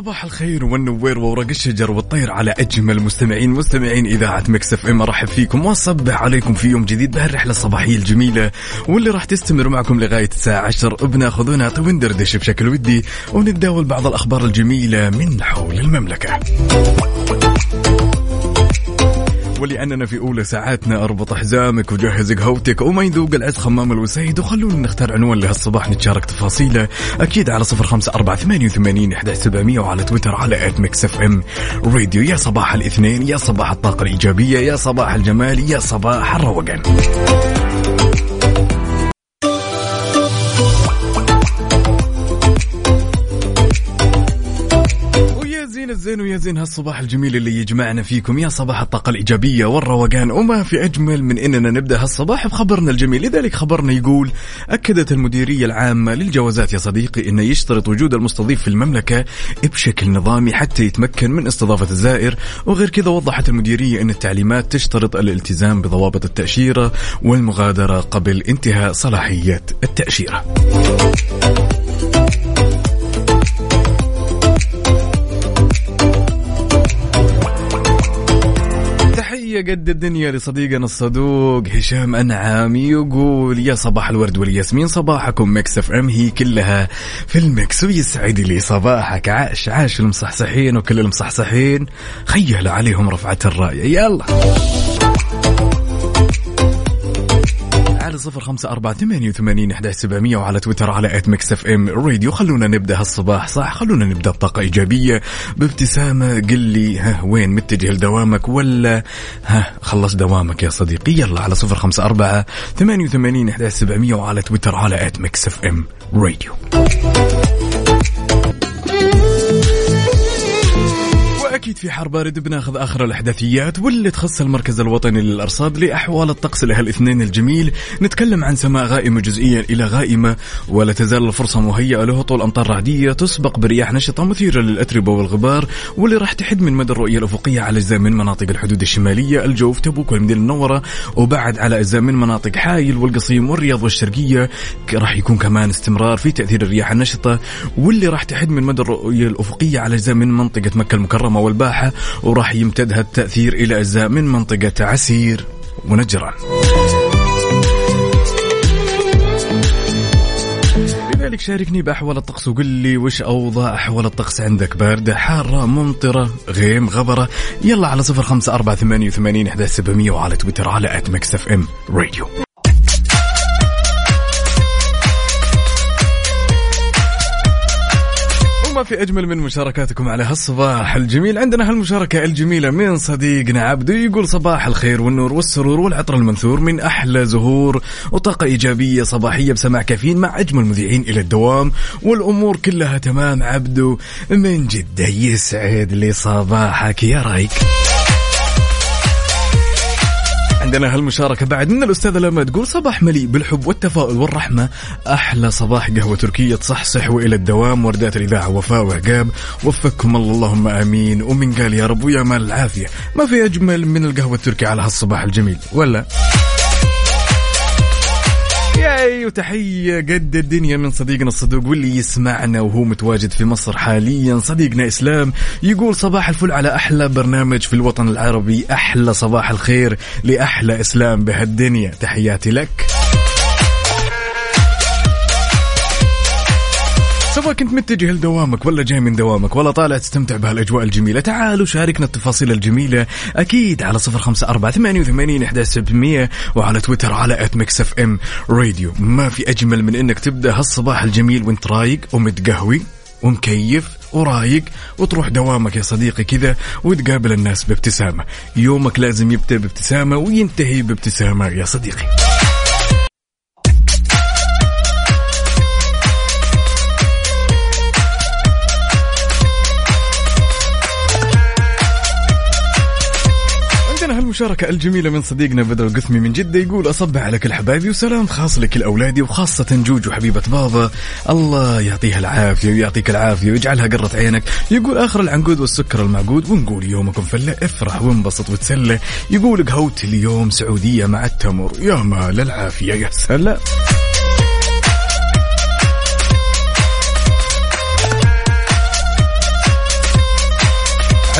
صباح الخير والنوير وورق الشجر والطير على أجمل مستمعين مستمعين إذاعة مكس إف إم أرحب فيكم وأصبح عليكم في يوم جديد بهالرحلة الصباحية الجميلة واللي راح تستمر معكم لغاية الساعة 10 بناخذ ونعطي وندردش بشكل ودي ونتداول بعض الأخبار الجميلة من حول المملكة. ولأننا في أولى ساعاتنا أربط حزامك وجهز قهوتك وما يذوق العز خمام الوسايد. وخلونا نختار عنوان لهالصباح نتشارك تفاصيله. أكيد على صفر خمسة أربعة ثمانية وثمانين إحدى سبعمية وعلى تويتر على at Mix FM Radio يا صباح الاثنين يا صباح الطاقة الإيجابية يا صباح الجمال يا صباح الروقان. زين الزين ويا زين هالصباح الجميل اللي يجمعنا فيكم. يا صباح الطاقة الإيجابية والروقان. وما في أجمل من إننا نبدأ هالصباح بخبرنا الجميل. لذلك خبرنا يقول أكدت المديرية العامة للجوازات يا صديقي أنه يشترط وجود المستضيف في المملكة بشكل نظامي حتى يتمكن من استضافة الزائر. وغير كذا وضحت المديرية أن التعليمات تشترط الالتزام بضوابط التأشيرة والمغادرة قبل انتهاء صلاحية التأشيرة. تحية قد الدنيا لصديقنا الصدوق هشام أنعام يقول يا صباح الورد والياسمين صباحكم مكس اف ام. هي كلها في المكس ويسعد لي صباحك. عاش عاش المصحصحين وكل المصحصحين. خيل عليهم رفعة الراية. يلا. على صفر خمسة أربعة ثمانية وثمانين إحدى سبعمية وعلى تويتر على at Mix FM Radio خلونا نبدأ هالصباح صح؟ خلونا نبدأ بطاقة إيجابية. بابتسامة قل لي ها وين متجه لدوامك ولا ها خلص دوامك يا صديقي. يلا على صفر خمسة أربعة ثمانية وثمانين إحدى سبعمية وعلى تويتر على at Mix FM Radio واكيد في حار بارد بناخذ آخر الإحداثيات واللي تخص المركز الوطني للأرصاد لأحوال الطقس لهالاثنين الجميل. نتكلم عن سماء غائمة جزئيا إلى غائمة ولا تزال الفرصة مهيئة لهطول أمطار رعدية تسبق برياح نشطة مثيرة للأتربة والغبار واللي راح تحد من مدى الرؤية الأفقية على أجزاء من مناطق الحدود الشمالية الجوف تبوك والمدينة المنورة وبعد على أجزاء من مناطق حايل والقصيم والرياض والشرقية. ك- راح يكون كمان استمرار في تأثير الرياح النشطة واللي راح تحد من مدى الرؤية الأفقية على أجزاء من منطقة مكة المكرمة والباحه وراح يمتد هالتاثير إلى أجزاء من منطقة عسير ونجران. لذلك شاركني بأحوال الطقس وقل لي وش أوضاع أحوال الطقس عندك؟ باردة حارة ممطرة غيم غبرة؟ يلا على صفر خمسة أربعة ثمانية وثمانين وعلى تويتر على at Mix FM Radio في أجمل من مشاركاتكم على هالصباح الجميل. عندنا هالمشاركة الجميلة من صديقنا عبدو يقول صباح الخير والنور والسرور والعطر المنثور من أحلى زهور وطاقة إيجابية صباحية بسماع كافيين مع أجمل مذيعين إلى الدوام والأمور كلها تمام عبدو من جدة يسعد لي صباحك يا رايك؟ عندنا هالمشاركة بعد من الأستاذة لما تقول صباح مليء بالحب والتفاؤل والرحمة. أحلى صباح قهوة تركية تصحصح وإلى الدوام وردات الإذاعة وفاء وعقاب. وفقكم الله اللهم آمين. ومن قال يا رب ويا مال العافية. ما في أجمل من القهوة التركية على هالصباح الجميل ولا؟ ياي وتحية قد الدنيا من صديقنا الصدوق واللي يسمعنا وهو متواجد في مصر حاليا. صديقنا إسلام يقول صباح الفل على أحلى برنامج في الوطن العربي. أحلى صباح الخير لأحلى إسلام بهالدنيا. تحياتي لك. سواء كنت متجه لدوامك ولا جاي من دوامك ولا طالع تستمتع بهالأجواء الجميلة. تعالوا شاركنا التفاصيل الجميلة. أكيد على صفر خمسة أربعة ثمانية وثمانين إحدى سبعمية وعلى تويتر على at Mix FM Radio ما في أجمل من إنك تبدأ هالصباح الجميل وانت رايق ومتقهوي ومكيف ورايق وتروح دوامك يا صديقي كذا وتقابل الناس بابتسامة. يومك لازم يبدأ بابتسامة وينتهي بابتسامة يا صديقي. هالمشاركة الجميلة من صديقنا بدر القثمي من جدة يقول أصبح على كل حبايبي وسلام خاص لكل أولادي وخاصة جوجو حبيبة بابا. الله يعطيها العافية ويعطيك العافية ويجعلها قرة عينك. يقول آخر العنقود والسكر المعقود ونقول يومكم فلة افرح وانبسط وتسلى. يقول قهوت اليوم سعودية مع التمر. يا مال العافية يا سلام.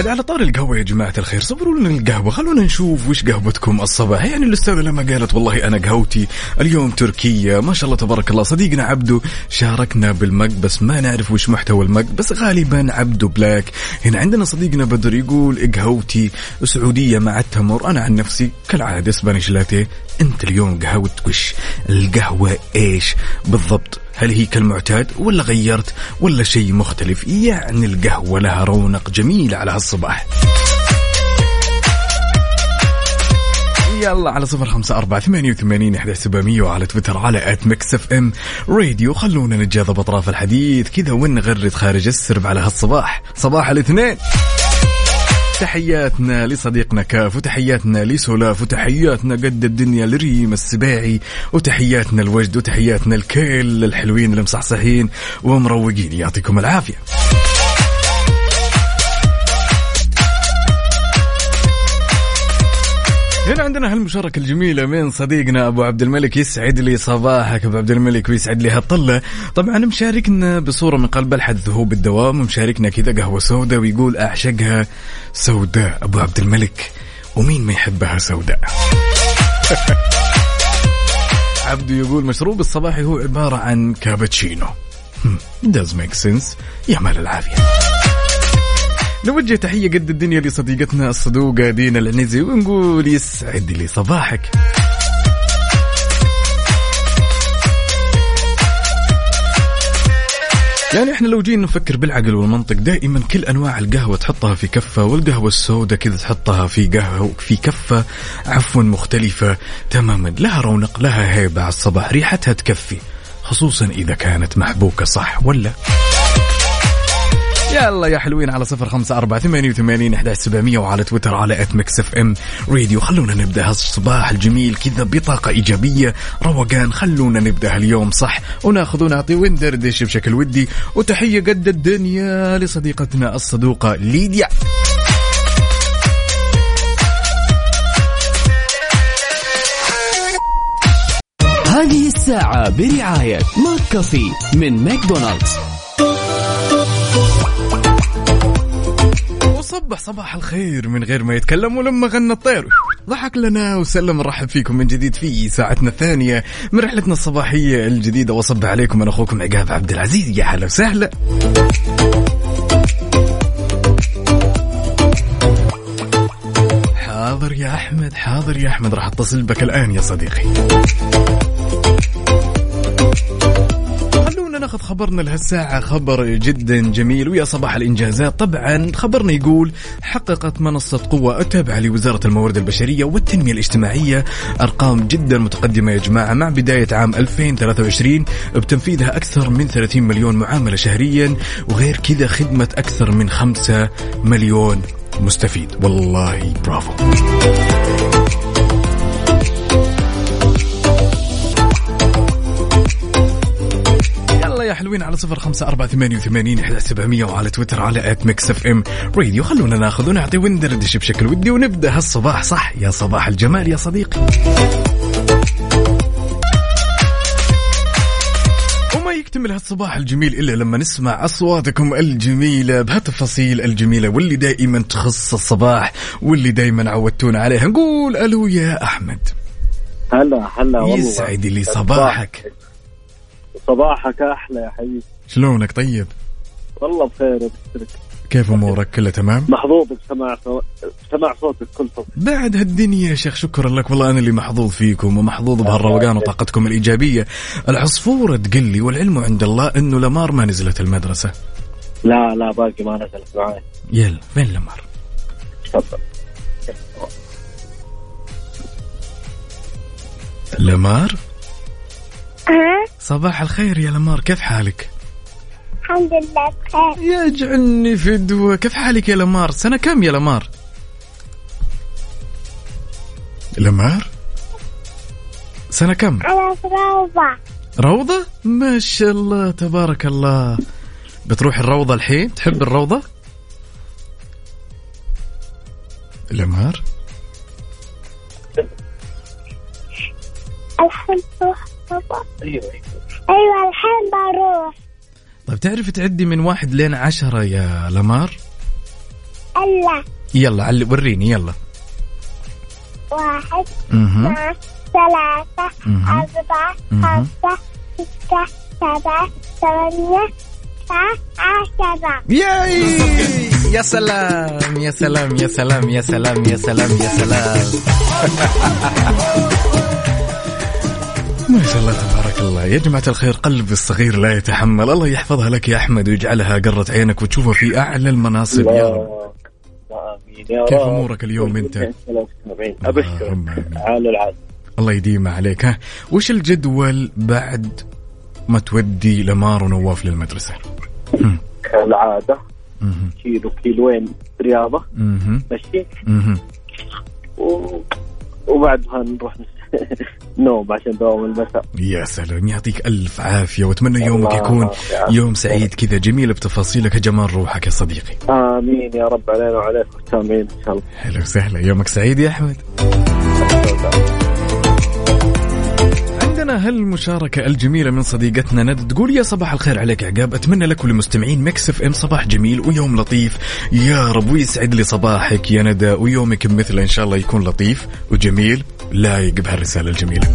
عاد على طار القهوة يا جماعة الخير صبروا لنا القهوة خلونا نشوف وش قهوتكم الصباح. يعني الأستاذة لما قالت والله أنا قهوتي اليوم تركية ما شاء الله تبارك الله. صديقنا عبدو شاركنا بال mug بس ما نعرف وش محتوى ال mug بس غالبا عبدو black. هنا عندنا صديقنا بدر يقول قهوتي سعودية مع التمر. أنا عن نفسي كالعادة Spanish latte. أنت اليوم قهوتك وش؟ القهوة إيش بالضبط؟ هل هي كالمعتاد ولا غيرت ولا شيء مختلف؟ يعني القهوة لها رونق جميل على هالصباح يلا على صفر خمسة أربعة ثمانية وثمانين إحدى سبعمية وعلى تويتر على at Mix FM Radio. خلونا نتجاذب أطراف الحديث كذا ونغرد خارج السرب على هالصباح. صباح الاثنين. تحياتنا لصديقنا كاف وتحياتنا لسولاف وتحياتنا قد الدنيا لريم السباعي وتحياتنا لوجد وتحياتنا لكل الحلوين المصحصحين ومروقين يعطيكم العافية. هنا عندنا هالمشاركة الجميلة من صديقنا أبو عبد الملك يسعد لي صباحك أبو عبد الملك ويسعد لي هالطلة. طبعا مشاركنا بصورة من قلب الحدث هو بالدوام ومشاركنا كذا قهوة سوداء ويقول أعشقها سوداء أبو عبد الملك. ومين ما يحبها سوداء؟ عبدو يقول مشروب الصباحي هو عبارة عن كابتشينو. Hmm, does make sense. يا مال العافية. نوجه تحية قد الدنيا لصديقتنا الصدوقة دينا العنزي ونقول يسعد لي صباحك. يعني إحنا لو جينا نفكر بالعقل والمنطق دائما كل أنواع القهوة تحطها في كفة والقهوة السوداء كذا تحطها في قهوة في كفة عفوا مختلفة تماما لها رونق لها هيبة على الصباح ريحتها تكفي خصوصا إذا كانت محبوكة صح ولا؟ يلا يا حلوين على صفر خمسة أربعة ثمانية وثمانين أحد سبعمية وعلى تويتر على at Mix FM Radio خلونا نبدأ هالصباح الجميل كذا بطاقة إيجابية. روقان خلونا نبدأ اليوم صح. وناخذ ونعطي وندردش بشكل ودي. وتحية قد الدنيا لصديقتنا الصدوقة ليديا. هذه الساعة برعاية McCafé من ماكدونالدز. وصبح صباح الخير من غير ما يتكلم ولما غنى الطير. ضحك لنا وسلم نرحب فيكم من جديد في ساعتنا الثانية من رحلتنا الصباحية الجديدة. وصبح عليكم أنا أخوكم عقاب عبد العزيز. يا هلا وسهلا. حاضر يا أحمد حاضر يا أحمد. راح أتصل بك الآن يا صديقي. ناخذ خبرنا لهالساعة. خبر جدا جميل ويا صباح الإنجازات. طبعا خبرنا يقول حققت منصة قوى التابعة لوزارة الموارد البشرية والتنمية الاجتماعية. أرقام جدا متقدمة يا جماعة. مع بداية عام 2023 بتنفيذها أكثر من 30 مليون معاملة شهريا وغير كذا خدمة أكثر من 5 مليون مستفيد. والله برافو. حلوين على صفر خمسة أربعة ثمانية وثمانين إحدى سبعمية وعلى تويتر على at Mix FM راديو خلونا ناخذ ونعطي وندردش بشكل ودي ونبدأ. هالصباح صح؟ يا صباح الجمال يا صديقي. وما يكتمل هالصباح الجميل إلا لما نسمع أصواتكم الجميلة بهالتفاصيل الجميلة واللي دائما تخص الصباح واللي دائما عودتونا عليها. نقول ألو يا أحمد. هلا هلا والله. يسعد لي صباحك. صباحك أحلى يا حبيبي. شلونك؟ طيب. والله بخير وبشكرك. كيف أمورك؟ كلها تمام؟ محظوظ بسماع سماع صوتك كل صوت بعد هالدنيا يا شيخ شكرا لك. والله أنا اللي محظوظ فيكم ومحظوظ بهالروقان وطاقتكم الإيجابية. العصفورة تقول لي والعلم عند الله إنه لمار ما نزلت المدرسة. لا لا باقي ما نزلت معي يلا فين لمار تفضل. لمار ها صباح الخير يا لمار كيف حالك الحمد لله بخير يجعلني فدوة كيف حالك يا لمار سنة كم يا لمار لمار سنة كم؟ أنا في روضة روضة؟ ما شاء الله تبارك الله بتروح الروضة الحين؟ تحب الروضة؟ لمار؟ الحين بروح بابا أيوه أيوة. الحين بروح. طيب تعرف تعدي من واحد لين عشرة يا لمار؟ إلا يلا علي وريني يلا. واحد اثنين ثلاثة. أربعة. خمسة ستة سبعة ثمانية عشرة. ياي! يا سلام يا سلام يا سلام يا سلام يا سلام يا سلام. ما شاء الله تبارك الله. يا جماعة الخير قلب الصغير لا يتحمل. الله يحفظها لك يا أحمد ويجعلها قرة عينك وتشوفها في أعلى المناصب. يا رب. كيف. أمورك اليوم أنت؟ آمين. عال العال الله يديمها عليك. ها وش الجدول بعد ما تودي لمار ونواف للمدرسة؟ كالعادة. مهم. كيلو كيلوين مهم. و... وبعدها نروح نوم عشان دوام المساء يا سلام يعطيك ألف عافية وأتمنى يومك يكون. يوم سعيد كذا جميل بتفاصيلك جمال روحك يا صديقي. آمين يا رب علينا وعليك والسامعين إن شاء الله. هلا وسهلا يومك سعيد يا أحمد. عندنا هالمشاركة الجميلة من صديقتنا ندى تقول يا صباح الخير عليك عقاب أتمنى لك ولمستمعين Mix FM صباح جميل ويوم لطيف. يا رب ويسعد لي صباحك يا ندى ويومك مثله إن شاء الله يكون لطيف وجميل. لايق بهالرسالة الجميلة.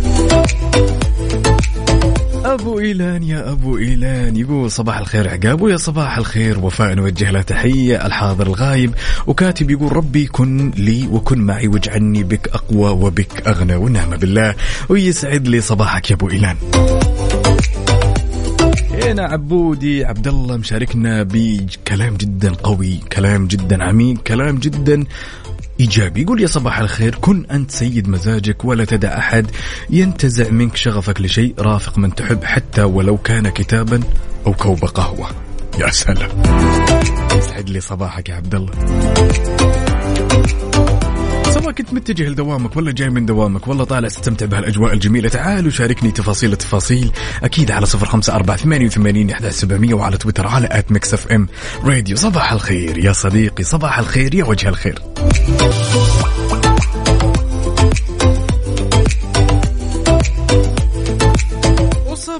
أبو إيلان يا أبو إيلان. يقول صباح الخير عقاب ويا صباح الخير وفاء. نوجه له تحية الحاضر الغايب. وكاتب يقول ربي كن لي وكن معي واجعلني بك أقوى وبك أغنى والنعم بالله. ويسعد لي صباحك يا أبو إيلان. هنا عبودي. عبد الله مشاركنا بكلام جدا قوي كلام جدا عميق كلام جدا إيجابي. يقول يا صباح الخير كن أنت سيد مزاجك ولا تدع أحد. ينتزع منك شغفك لشيء رافق من تحب حتى ولو كان كتابا أو كوب قهوة. يا سلام. يسعد لي صباحك يا عبد الله سواء كنت متجه لدوامك ولا جاي من دوامك ولا طالع تستمتع بهالأجواء الجميلة. تعال وشاركني تفاصيل التفاصيل أكيد على صفر خمسة أربعة ثمانية وثمانين أحد سبعمية وعلى تويتر على at Mix FM. Radio صباح الخير يا صديقي صباح الخير يا وجه الخير.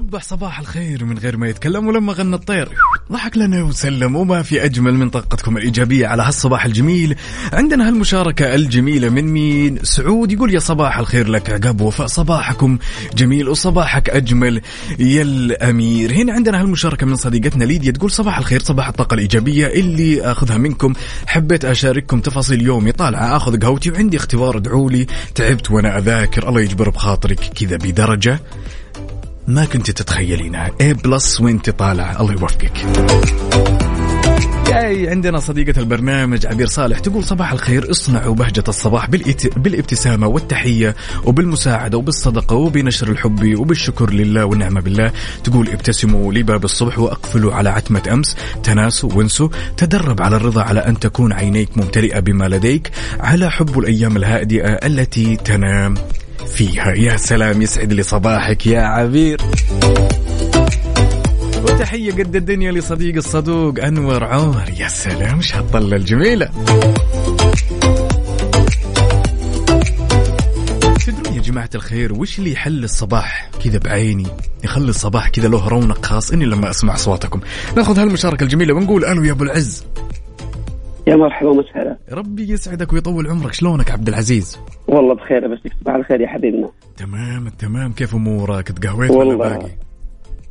وصبح صباح الخير من غير ما يتكلم ولما غنى الطير. ضحك لنا وسلم وما في أجمل من طاقتكم الإيجابية على هالصباح الجميل. عندنا هالمشاركة الجميلة من مين؟ سعود يقول يا صباح الخير لك عقاب وفاء صباحكم. جميل وصباحك أجمل. يا الأمير. هنا عندنا هالمشاركة من صديقتنا ليديا تقول صباح الخير صباح الطاقة الإيجابية اللي أخذها منكم. حبيت أشارككم تفاصيل يومي. طالعة أخذ قهوتي وعندي اختبار ادعوا لي تعبت وأنا أذاكر. الله يجبر بخاطرك كذا بدرجة. ما كنت تتخيلينها A بلس وانت طالعة الله يوفقك. جاي عندنا صديقة البرنامج عبير صالح. تقول صباح الخير. اصنعوا بهجة الصباح بالإت... بالابتسامة والتحية وبالمساعدة وبالصدقة وبنشر الحب وبالشكر لله والنعمة بالله. تقول ابتسموا لباب الصبح وأقفلوا على عتمة أمس. تناسوا وانسوا. تدرب على الرضا على أن تكون عينيك ممتلئة بما لديك على حب الأيام الهادئة التي تنام. فيها. يا سلام يسعد لي صباحك يا عبير. وتحية قد الدنيا لصديق الصدوق أنور عمر. يا سلام هالطلة الجميلة. تدرون يا جماعة الخير وش اللي يحل الصباح كذا بعيني؟ يخلي الصباح كذا له رونق خاص. إني لما أسمع أصواتكم ناخذ هالمشاركة الجميلة ونقول ألو يا أبو العز. يا مرحبا وسهلا ربي يسعدك ويطول عمرك. شلونك عبد العزيز؟ والله بخير بس صباح الخير يا حبيبنا. تمام تمام. كيف أمورك؟ تقهويت ولا. باقي؟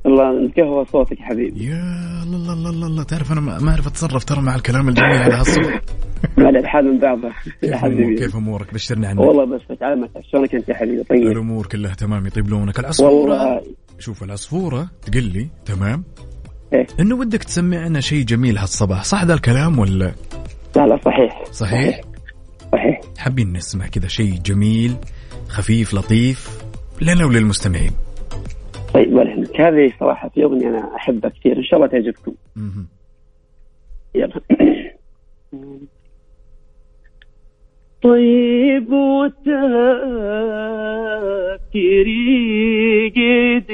الله نتقهوى صوتك حبيبي. يا الله الله الله الله تعرف أنا ما أعرف أتصرف ترى مع الكلام الجميل على هالصبح مع الالحاد من بعضها يا حبيبي. كيف أمورك؟ بشرني عنك. والله بس تعال شلونك أنت يا حبيبي؟ طيب. الأمور كلها تمام يطيب لونك العصفوره والله. شوف العصفوره تقول لي. تمام. إيه. إنه ودك تسمعنا شيء جميل هالصباح. صح ذا الكلام ولا؟ لا لا صحيح. صحيح؟ صحيح. حابين نسمع كذا شيء جميل خفيف لطيف لنا وللمستمعين. طيب ولهنك هذه صراحة في أغنية أنا أحبها كثير. إن شاء الله تعجبكم. يلا. طيب وتفكيري جديد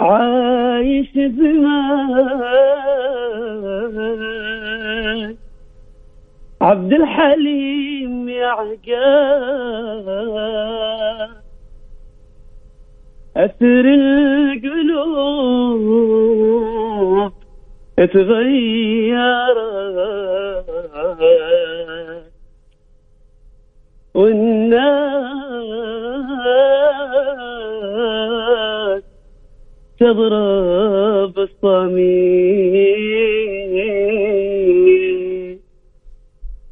عايش زمان. عبد الحليم يا عقاب أثر القلوب تغيرت والناس تضرب الصميم.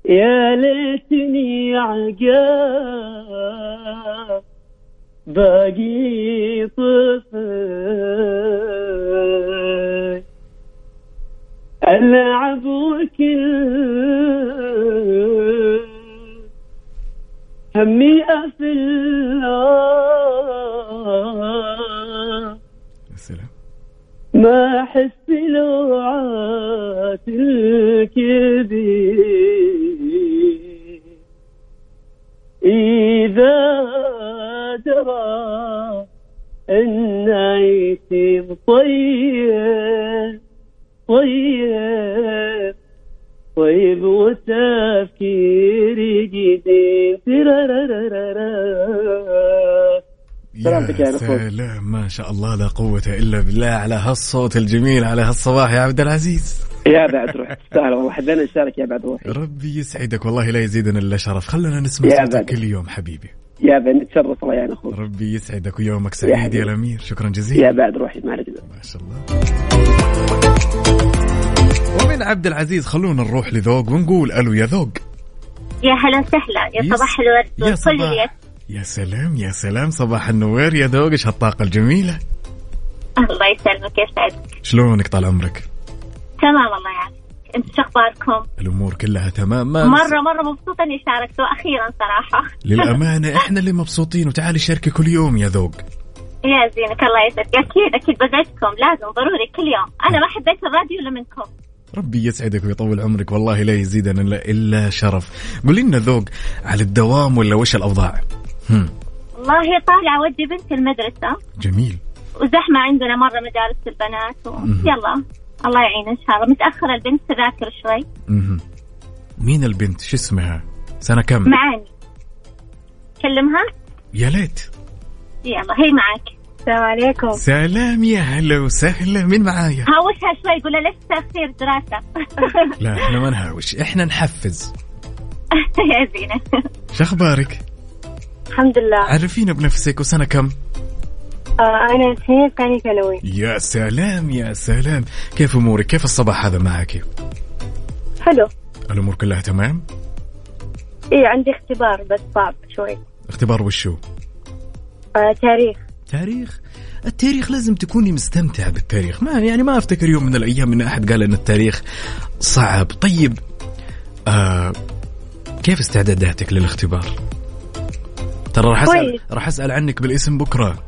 يا ليتني عقاب باقي طفل ألعب وكل همي أفل ما أحس لوعات الكبير إذا درى أن عيسي طيب طيب طيب وتفكيري جديد. سلامتك يا يا. سلام. ما شاء الله لا قوة إلا بالله. على هالصوت الجميل على هالصباح يا عبد العزيز. يا بعد روح تستاهل والله حبينا نشارك يا بعد روحي ربي يسعدك والله لا يزيدنا إلا شرف. خلنا نسمع يا صوتك. كل يوم حبيبي. يا بعد نتشرف الله يا أخوي. ربي يسعدك ويومك سعيد يا حبيبي. الأمير. شكرا جزيلا. يا بعد روحي ما عليك ما شاء الله. ومن عبد العزيز خلونا نروح لذوق ونقول ألو يا ذوق. يا هلا وسهلا يا صباح الورد. يا صباح. يا سلام يا سلام صباح النوير يا ذوق إيش هالطاقة الجميلة. الله يسلمك يسعدك شلونك طال عمرك؟ تمام الله يعافيك أنتم شو أخباركم؟ الأمور كلها تمام ما مرة مرة مبسوطة إني شاركت وأخيرا صراحة. للأمانة إحنا اللي مبسوطين وتعالي شاركي كل يوم يا ذوق. يا زينك الله يسعدك. أكيد أكيد بدعتكم لازم ضروري كل يوم. أنا ما حبيت الراديو إلا منكم. ربي يسعدك ويطول عمرك والله لا يزيدنا إلا- إلا شرف. قولي لنا ذوق على الدوام ولا وش الأوضاع؟ هم. والله طالعة اودي بنتي المدرسة. جميل. وزحمة عندنا مرة مدارس البنات و... يلا. الله يعين إن شاء الله. متأخرة البنت تذاكر شوي. مهم. مين البنت؟ شو اسمها؟ سنة كم؟ معاني. كلمها؟ يا ليت. يلا هي معك. السلام عليكم. سلام يا هلا وسهلا. مين معايا؟ هاوشها شوي قول لها ليش تأخير دراسة؟ لا إحنا ما نهاوش. إحنا نحفز. يا زينة. شو أخبارك؟ الحمد لله. عرفينا بنفسك وسنة كم؟ آه أنا سنين ثاني ثانوي. يا سلام يا سلام. كيف أمورك؟ كيف الصباح هذا معك؟ حلو. الأمور كلها تمام؟ إيه عندي اختبار بس صعب شوي. اختبار وشو؟ آه تاريخ. تاريخ؟ التاريخ لازم تكوني مستمتع بالتاريخ. ما يعني ما أفتكر يوم من الأيام إن أحد قال إن التاريخ صعب. طيب آه كيف استعداداتك للاختبار؟ ترى راح اسال. راح أسأل عنك بالاسم بكرة.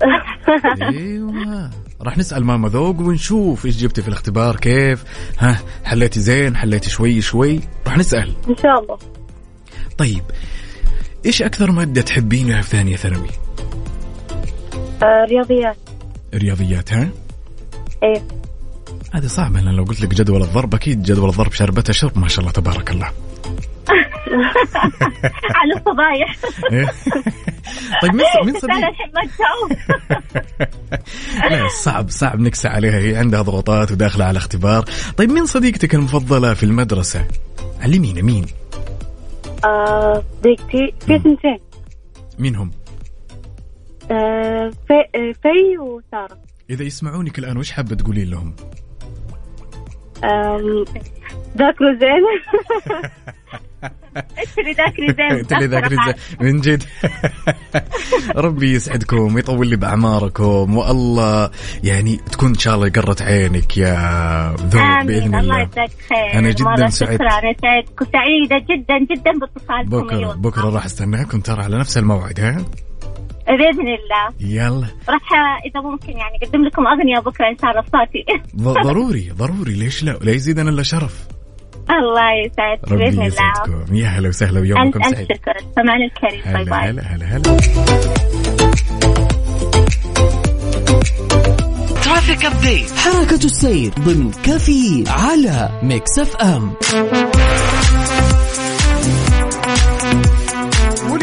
أيوه. راح نسأل ماما ذوق ونشوف إيش جبتي في الاختبار كيف؟ ها حليتي زين حليتي شوي شوي. راح نسأل. إن شاء الله. طيب إيش أكثر مادة تحبينها في ثانية ثانوي؟ آه رياضيات. الرياضيات ها؟ إيه. هذه صعبة لأن لو قلت لك جدول الضرب أكيد جدول الضرب شربتها شرب ما شاء الله تبارك الله. على الفضايح؟ طيب من من أنا صديق الحين ما تجاوب. لا صعب صعب نكسى عليها. هي عندها ضغوطات وداخلة على اختبار. طيب مين صديقتك المفضلة في المدرسة؟ علمينا مين؟ آه صديقتي في سنتين مين هم؟ آه في, آه في وسارة. إذا يسمعونك الآن وش حابة تقولين لهم؟ آم، ذاكروا زين أنت اللي ذاكري زين أنت اللي ذاكرين زين. من جد. ربي يسعدكم ويطول لي بأعماركم والله يعني تكون إن شاء الله قرت عينك يا ذوق بإذن الله الله. يجزاك خير. أنا جداً أنا سعيدك وسعيدة جدا جدا باتصالكم بكره بكرة راح أستناكم ترى على نفس الموعد ها؟ بإذن الله. يلا. راح إذا ممكن يعني أقدم لكم أغنية بكرة إن شاء الله بصوتي ض- ضروري ضروري. ليش لا؟ لا يزيدنا إلا شرف. الله يسعد ربي بإذن الله. يسعدكم. يا هلا وسهلا ويومكم سعيد. شكر. سمعنا الكريم. باي هلا باي هلا هلا هلا. Traffic update حركة السير ضمن كفي على Mix FM.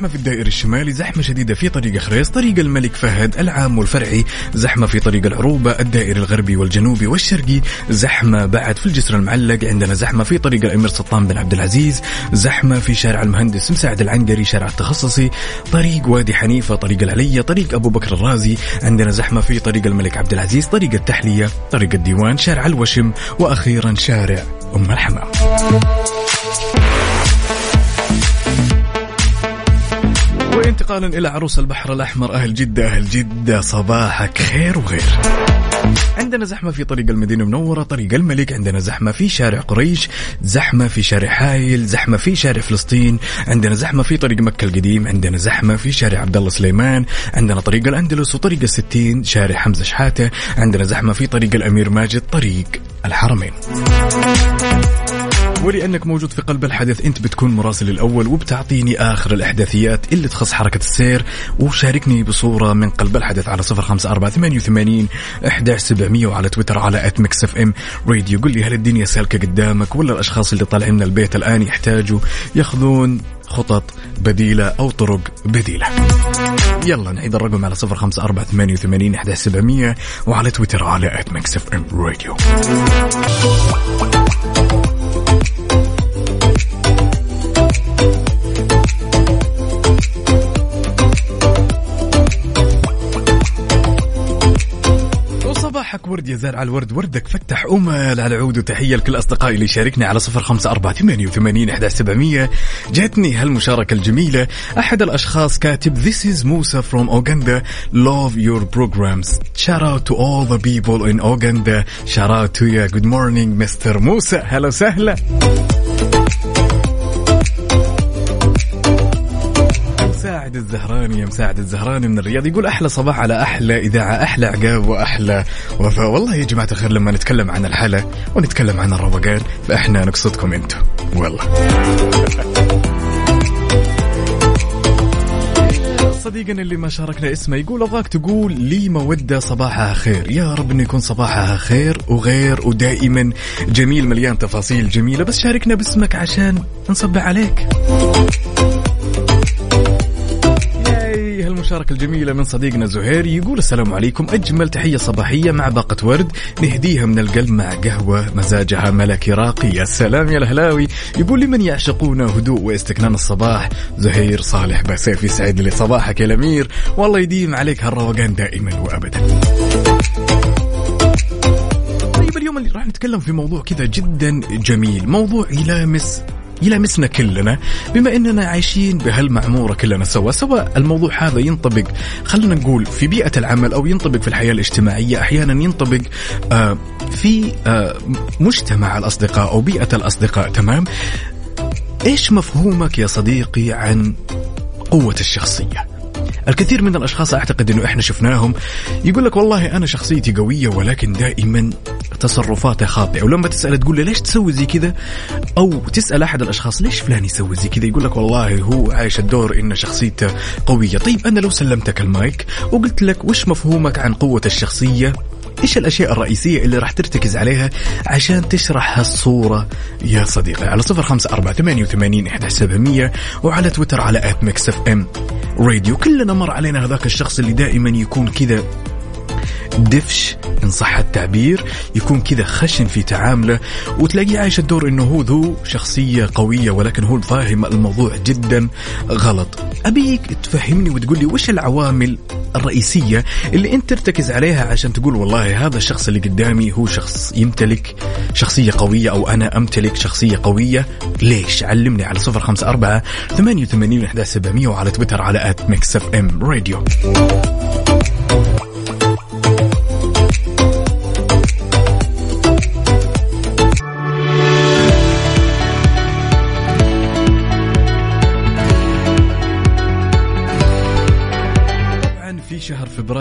زحمة في الدائري الشمالي زحمة شديدة في طريق خريص طريق الملك فهد العام والفرعي زحمة في طريق العروبة الدائري الغربي والجنوبي والشرقي زحمة بعد في الجسر المعلق عندنا زحمة في طريق الأمير سلطان بن عبد العزيز زحمة في شارع المهندس مساعد العنقري شارع التخصصي طريق وادي حنيفة طريق العلية طريق أبو بكر الرازي عندنا زحمة في طريق الملك عبد العزيز طريق التحلية طريق الديوان شارع الوشم وأخيرا شارع أم الحمام. وانتقالا إلى عروس البحر الأحمر. أهل جدة أهل جدة صباحك خير وغير. عندنا زحمة في طريق المدينة المنورة طريق الملك عندنا زحمة في شارع قريش زحمة في شارع حايل زحمة في شارع فلسطين عندنا زحمة في طريق مكة القديم عندنا زحمة في شارع عبد الله سليمان عندنا طريق الأندلس وطريق الستين شارع حمزة شحاتة عندنا زحمة في طريق الأمير ماجد طريق الحرمين. ولأنك موجود في قلب الحدث أنت بتكون مراسل الأول وبتعطيني آخر الأحداثيات اللي تخص حركه السير وشاركني بصورة من قلب الحدث على صفر خمسة أربعة ثمانية وثمانين احداش سبعمئه وعلى تويتر على at Mix FM Radio قل لي هل الدنيا سالكة قدامك ولا الأشخاص اللي طالعين من البيت الآن يحتاجوا يأخذون خطط بديلة أو طرق بديلة؟ يلا نعيد الرقم على صفر خمسة أربعة ثمانية وثمانين أحد سبعمية وعلى تويتر على at Mix FM Radio ورد يا زارع الورد. وردك فتح أمل على عود وتحية لكل أصدقائي اللي شاركني على صفر خمسة أربعة ثمانية وثمانين أحد سبعمية. جاتني هالمشاركة الجميلة. أحد الأشخاص كاتب This is Musa from Uganda. Love your programs. Shout out to all the people in Uganda. Shout out to you Good morning Mr. موسى هلا وسهلا مساعد الزهراني يا مساعد الزهراني من الرياض يقول أحلى صباح على أحلى إذاعة أحلى عقاب وأحلى وفاء. والله يا جماعة الخير لما نتكلم عن الحلا ونتكلم عن الروقان فإحنا نقصدكم أنتم. والله. صديقنا اللي ما شاركنا اسمه يقول أبغاك تقول لي مودة صباحها خير. يا رب إنه يكون صباحها خير وغير ودائما. جميل مليان تفاصيل جميلة بس شاركنا باسمك عشان نصبح عليك. ياي هالمشاركة الجميلة من صديقنا زهير يقول السلام عليكم. أجمل تحية صباحية مع باقة ورد نهديها من القلب مع قهوة مزاجها ملكي راقي. يا سلام يا الهلاوي. يقول لمن يعشقون هدوء واستكنان الصباح؟ زهير صالح بسيف يسعد لي صباحك يا الأمير. والله يديم عليك هالروقان دائما وأبدا. طيب اليوم اللي راح نتكلم في موضوع كذا جدا جميل. موضوع يلامس يلامسنا كلنا بما إننا عايشين بهالمعموره كلنا سوا سواء الموضوع هذا ينطبق خلينا نقول في بيئة العمل أو ينطبق في الحياة الاجتماعية أحيانا ينطبق آه في آه مجتمع الأصدقاء أو بيئة الأصدقاء تمام؟ إيش مفهومك يا صديقي عن قوة الشخصية؟ الكثير من الأشخاص أعتقد إنه إحنا شفناهم. يقول لك والله أنا شخصيتي قوية ولكن دائما تصرفاته خاطئة. ولما تساله تقول له ليش تسوي زي كذا؟ أو تسأل أحد الأشخاص ليش فلان يسوي زي كذا؟ يقول لك والله هو عايش الدور إن شخصيته قوية. طيب أنا لو سلمتك المايك وقلت لك وش مفهومك عن قوة الشخصية؟ إيش الأشياء الرئيسية اللي راح ترتكز عليها عشان تشرح هالصورة يا صديقي؟ على صفر خمسة أربعة ثمانية وثمانين إحدى سبعمئه وعلى تويتر على at Mix FM. Radio كلنا مر علينا هذاك الشخص اللي دائما يكون كذا دفش إن صح التعبير يكون كذا خشن في تعامله وتلاقيه عايش الدور إنه هو ذو شخصية قوية ولكن هو فاهم الموضوع جدا غلط. أبيك تفهمني وتقول لي وش العوامل الرئيسية اللي أنت ترتكز عليها عشان تقول والله هذا الشخص اللي قدامي هو شخص يمتلك شخصية قوية أو أنا أمتلك شخصية قوية؟ ليش؟ علمني على صفر خمسة أربعة ثمانية وثمانين وعلى تويتر على at Mix FM Radio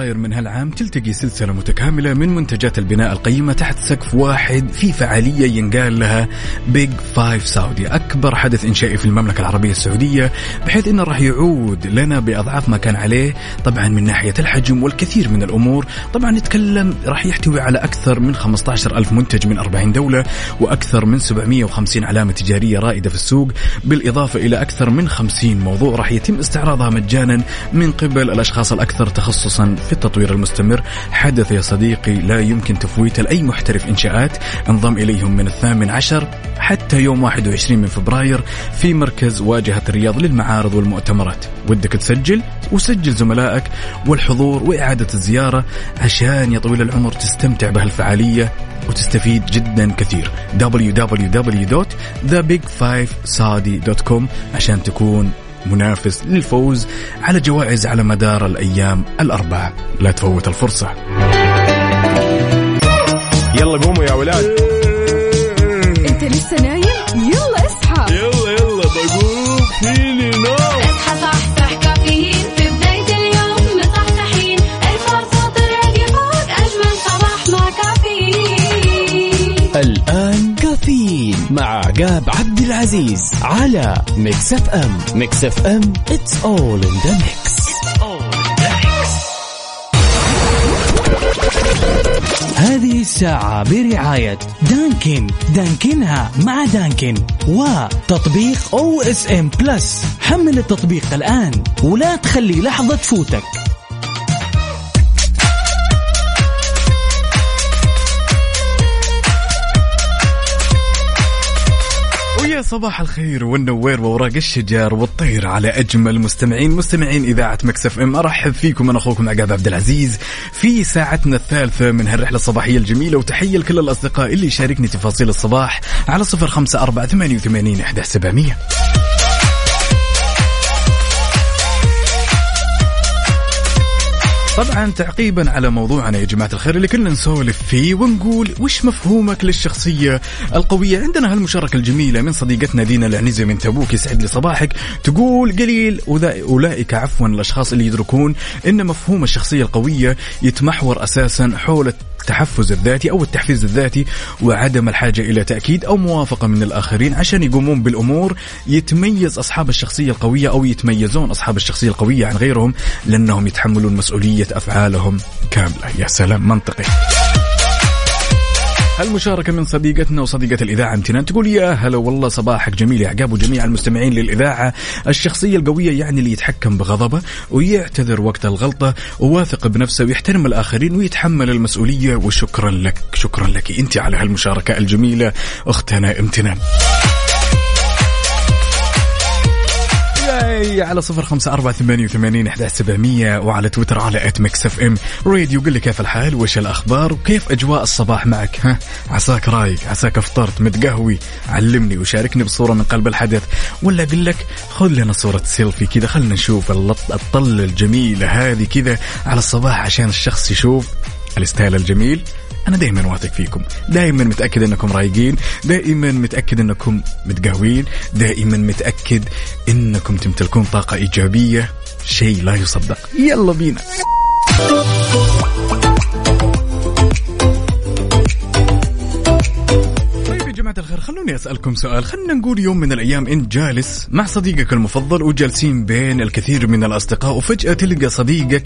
فبراير من هالعام تلتقي سلسلة متكاملة من منتجات البناء القيمة تحت سقف واحد في فعالية ينقال لها Big Five Saudi أكبر حدث إنشائي في المملكة العربية السعودية بحيث أنه راح يعود لنا بأضعاف ما كان عليه طبعا من ناحية الحجم والكثير من الأمور. طبعا نتكلم راح يحتوي على أكثر من 15 ألف منتج من 40 دولة وأكثر من 750 علامة تجارية رائدة في السوق. بالإضافة إلى أكثر من 50 موضوع راح يتم استعراضها مجانا من قبل الأشخاص الأكثر تخصصا في التطوير المستمر. حدث يا صديقي لا يمكن تفويته لأي محترف إنشاءات. انضم إليهم من الثامن عشر حتى يوم 21 من فبراير في مركز واجهة الرياض للمعارض والمؤتمرات. ودك تسجل؟ وسجل زملائك والحضور وإعادة الزيارة عشان يا طويل العمر تستمتع بهالفعالية وتستفيد جدا كثير. www.thebig5saudi.com عشان تكون منافس للفوز على جوائز على مدار الأيام الأربعة لا تفوت الفرصة. يلا قوموا يا ولاد. انت لسه نايم؟ يلا اصحى. يلا يلا بقوم. فيني نوم. مع عقاب عبد العزيز على Mix FM Mix FM it's all in the mix. هذه الساعة برعاية Dunkin. دانكنها مع Dunkin. وتطبيق OSN Plus حمل التطبيق الآن. ولا تخلي لحظة تفوتك. صباح الخير والنوير وورق الشجر والطير على أجمل مستمعين مستمعين إذاعة مكسف إم. أرحب فيكم أنا أخوكم عقاب عبد العزيز في ساعتنا الثالثة من هالرحلة الصباحية الجميلة وتحية لكل الأصدقاء اللي يشاركني تفاصيل الصباح على 054 88 11700 طبعا تعقيبا على موضوعنا يا جماعة الخير اللي كنا نسولف فيه ونقول وش مفهومك للشخصية القوية؟ عندنا هالمشاركة الجميلة من صديقتنا دينا العنزي من تبوك يسعد لي صباحك. تقول قليل أولئك عفوا الأشخاص اللي يدركون إن مفهوم الشخصية القوية يتمحور أساسا حول التحفز الذاتي أو التحفيز الذاتي وعدم الحاجة إلى تأكيد أو موافقة من الآخرين عشان يقومون بالأمور يتميز أصحاب الشخصية القوية أو يتميزون أصحاب الشخصية القوية عن غيرهم لأنهم يتحملون مسؤولية أفعالهم كاملة. يا سلام منطقي. المشاركة من صديقتنا وصديقة الإذاعة امتنان تقول يا هلا والله صباحك جميل يا عقاب وجميع المستمعين للإذاعة الشخصية القوية يعني اللي يتحكم بغضبه ويعتذر وقت الغلطة وواثق بنفسه ويحترم الآخرين ويتحمل المسؤولية. وشكرا لك شكرا لك. أنت على هالمشاركة الجميلة أختنا امتنان يلا على صفر خمسة أربعة ثمانية وثمانين أحد سبعمية وعلى تويتر على at Mix FM. راديو قل لي كيف الحال؟ وش الأخبار؟ وكيف أجواء الصباح معك؟ ها عساك رايق عساك أفطرت متقهوي. علمني وشاركني بصورة من قلب الحدث. ولا أقول لك خذ لنا صورة سيلفي كذا. خلنا نشوف الطلة الجميلة هذه كذا على الصباح عشان الشخص يشوف ال style الجميل. أنا دائما واثق فيكم. دائما متأكد إنكم رايقين. دائما متأكد إنكم متقهوين. دائما متأكد إنكم تمتلكون طاقة إيجابية. شيء لا يصدق. يلا بينا. جماعة الخير خلوني أسألكم سؤال. خلنا نقول يوم من الأيام أنت جالس مع صديقك المفضل وجالسين بين الكثير من الأصدقاء وفجأة تلقى صديقك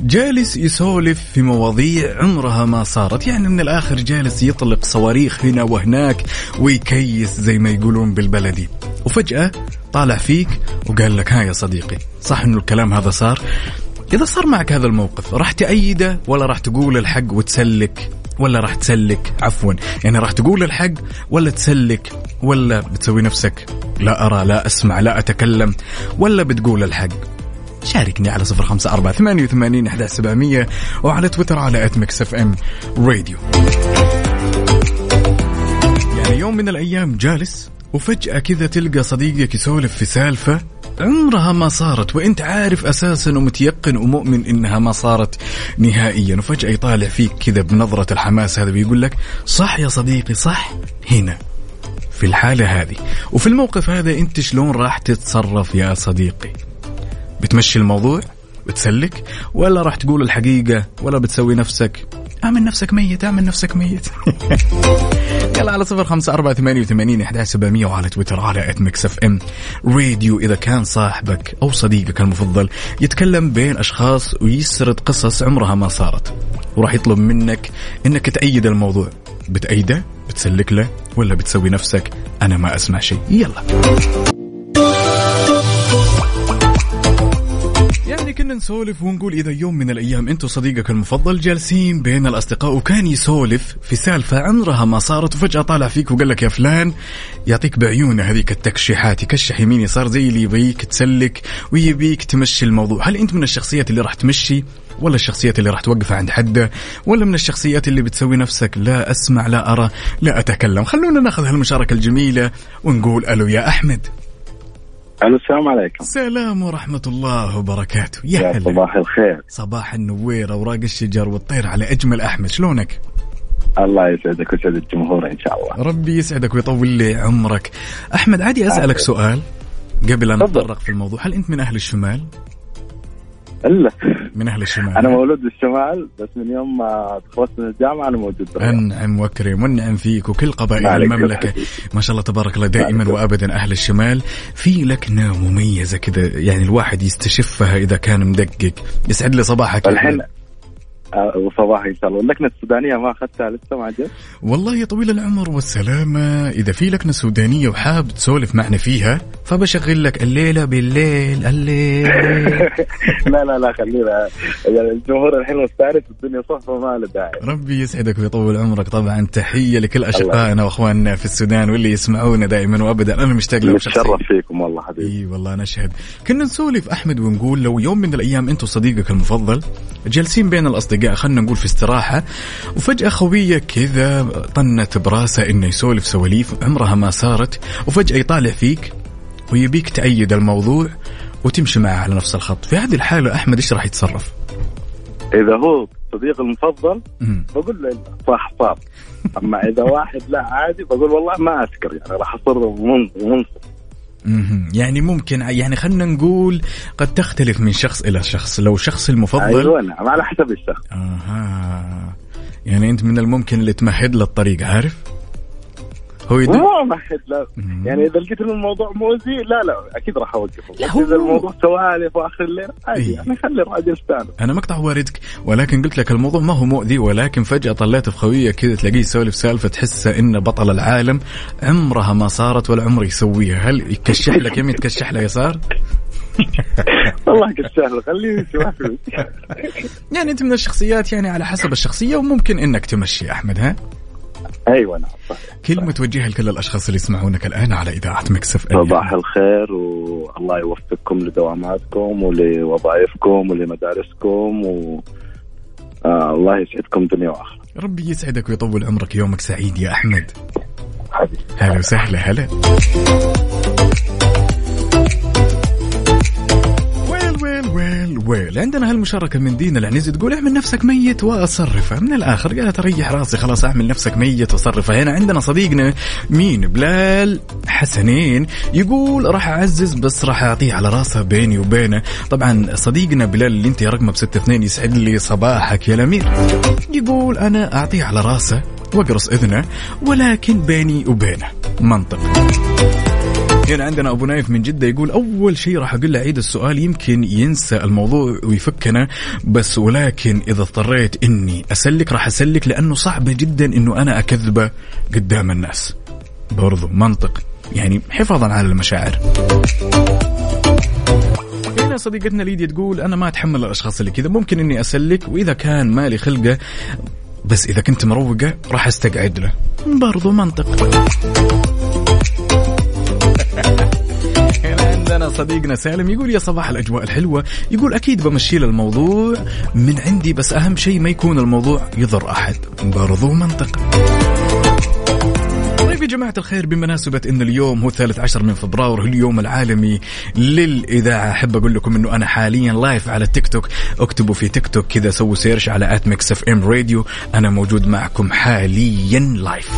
جالس يسولف في مواضيع عمرها ما صارت. يعني من الآخر جالس يطلق صواريخ هنا وهناك ويكيس زي ما يقولون بالبلدي. وفجأة طالع فيك وقال لك ها يا صديقي صح إنه الكلام هذا صار؟ إذا صار معك هذا الموقف راح تأيده ولا راح تقول الحق وتسلك ولا راح تسلك عفوا. يعني راح تقول الحق ولا تسلك ولا بتسوي نفسك. لا أرى لا أسمع لا أتكلم ولا بتقول الحق. شاركني على صفر خمسة أربعة ثمانية وثمانين أحد سبعمية وعلى تويتر على at Mix FM Radio يعني يوم من الأيام جالس وفجأة كذا تلقى صديقك يسولف في سالفة عمرها ما صارت وأنت عارف أساسا ومتيقن ومؤمن إنها ما صارت نهائيا. وفجأة يطالع فيك كذا بنظرة الحماس هذا بيقول لك صح يا صديقي صح هنا في الحالة هذه. وفي الموقف هذا أنت شلون راح تتصرف يا صديقي؟ بتمشي الموضوع؟ بتسلك؟ ولا راح تقول الحقيقة؟ ولا بتسوي نفسك؟ أعمل نفسك ميت أعمل نفسك ميت. يلا على صفر خمسة أربعة ثمانية وثمانين أحد سبعمية وعلى تويتر على at Mix FM Radio إذا كان صاحبك أو صديقك المفضل يتكلم بين أشخاص ويسرد قصص عمرها ما صارت وراح يطلب منك إنك تأيد الموضوع. بتأيده؟ بتسلك له؟ ولا بتسوي نفسك؟ أنا ما أسمع شيء. يلا. كنا نسولف ونقول إذا يوم من الأيام أنت وصديقك المفضل جالسين بين الأصدقاء وكان يسولف في سالفة عمرها ما صارت وفجأة طالع فيك وقال لك يا فلان يعطيك بعيونه هذيك التكشيحات يكشح يمين يسار زي اللي يبيك تسلك ويبيك تمشي الموضوع. هل أنت من الشخصيات اللي راح تمشي ولا الشخصيات اللي راح توقفها عند حده؟ ولا من الشخصيات اللي بتسوي نفسك لا أسمع لا أرى لا أتكلم؟ خلونا ناخذ هالمشاركة الجميلة ونقول ألو يا أحمد. ألو السلام عليكم. سلام ورحمة الله وبركاته. يا يا هلا. صباح الخير. صباح النوير أوراق الشجر والطير على أجمل أحمد. شلونك؟ الله يسعدك ويسعد الجمهور إن شاء الله. ربي يسعدك ويطول لي عمرك. أحمد عادي أسألك سؤال قبل أن. نتطرق في الموضوع. هل أنت من أهل الشمال؟ إلا. من أهل الشمال. أنا مولود بالشمال بس من يوم ما تخلصت من الجامعة أنا موجود بالرياض. أنعم وأكرم ونعم فيك وكل قبائل حبيبي. ما شاء الله تبارك الله دائما عليك. وأبدا أهل الشمال. في لكنة مميزة كذا يعني الواحد يستشفها إذا كان مدقق. يسعد لي صباحك. الحين. آه، وصباح إن شاء الله. اللكنه السودانية ما أخذتها لسه ما جت والله يا طويل العمر والسلامة. إذا في لكنة سودانية وحاب تسولف معنا فيها فبشغل لك الليلة بالليل الليل. لا لا لا خلينا. يعني الجمهور الحين مستعرف الدنيا صفة ما له داعي. ربي يسعدك ويطول عمرك طبعا. تحية لكل أشقائنا وأخواننا في السودان واللي يسمعونا دائما وأبدا. أنا مشتاق لهم شخصيا. فيكم والله حبيبي. إي والله نشهد كنا نسولف أحمد ونقول لو يوم من الأيام أنت وصديقك المفضل جالسين بين الأصدقاء خلينا نقول في استراحة وفجأة خويه كذا طنت براسه إنه يسولف سواليف عمرها ما صارت وفجأة يطالع فيك. ويبيك تأيد الموضوع وتمشي معه على نفس الخط. في هذه الحالة أحمد إيش راح يتصرف؟ إذا هو صديقي المفضل. بقول له صح صار أما إذا واحد لا عادي بقول والله ما أذكر يعني راح من- منصف. يعني ممكن يعني خلينا نقول قد تختلف من شخص إلى شخص. لو شخص المفضل أيوه نعم على حسب الشخص. أها يعني أنت من الممكن اللي تمهد له الطريق عارف؟ هو يدل... ما مهد لا يعني إذا لقيت الموضوع مؤذي لا لا أكيد راح اوقفه لا، بس هو- اذا الموضوع سوالف وآخر الليل عادي إيه. يعني خلي الراجل يستانس أنا مقطع واردك ولكن قلت لك الموضوع ما هو مؤذي ولكن فجأة طلعت في خوية كذا تلاقيه يسولف سالفة تحسه انه بطل العالم عمرها ما صارت ولا عمره يسويها هل يكشح لك يمين تكشح له يسار؟ والله كالسهل خليه. يعني أنت من الشخصيات يعني على حسب الشخصية وممكن إنك تمشي أحمد ها؟ أيوه نعم صحيح كلمة توجهها لكل الأشخاص اللي يسمعونك الآن على إذاعة مكسف صباح الخير والله يوفقكم لدواماتكم ولوظائفكم ولمدارسكم و آه الله يسعدكم دنيا وآخرة. ربي يسعدك ويطول عمرك يومك سعيد يا أحمد. حبيبي. هلا وسهلا هلا. ويل ويل ويل. عندنا هالمشاركة من دينا العنزي تقول اعمل نفسك ميت واصرفه من الآخر قالت اريح راسي خلاص أعمل نفسك ميت واصرفه هنا عندنا صديقنا مين؟ بلال حسنين يقول راح أعزز بس راح أعطيه على راسه بيني وبينه. طبعا صديقنا بلال اللي انت رقمه بستة اثنين يسعد لي صباحك يا الأمير. يقول أنا أعطيه على راسه وأقرص إذنه ولكن بيني وبينه. منطق. هنا عندنا أبو نايف من جدة يقول أول شيء راح أقول له عيد السؤال يمكن ينسى الموضوع ويفكنا بس ولكن إذا اضطريت إني أسلك راح أسلك لأنه صعب جدا إنه أنا أكذبه قدام الناس. برضو منطق. يعني حفاظا على المشاعر. هنا صديقتنا ليديا تقول أنا ما أتحمل الأشخاص اللي كذا ممكن إني أسلك وإذا كان مالي خلقة بس إذا كنت مروقة راح أستقعد له. برضو منطق. عندنا صديقنا سالم يقول يا صباح الأجواء الحلوة. يقول أكيد بمشي الموضوع من عندي بس أهم شيء ما يكون الموضوع يضر أحد برضو منطق طيب يا جماعة الخير بمناسبة أن اليوم هو الثالث عشر من فبراير هو اليوم العالمي للإذاعة أحب أقول لكم أنه أنا حاليا live على التيك توك اكتبوا في تيك توك كذا سووا search على at Mix FM Radio أنا موجود معكم حاليا live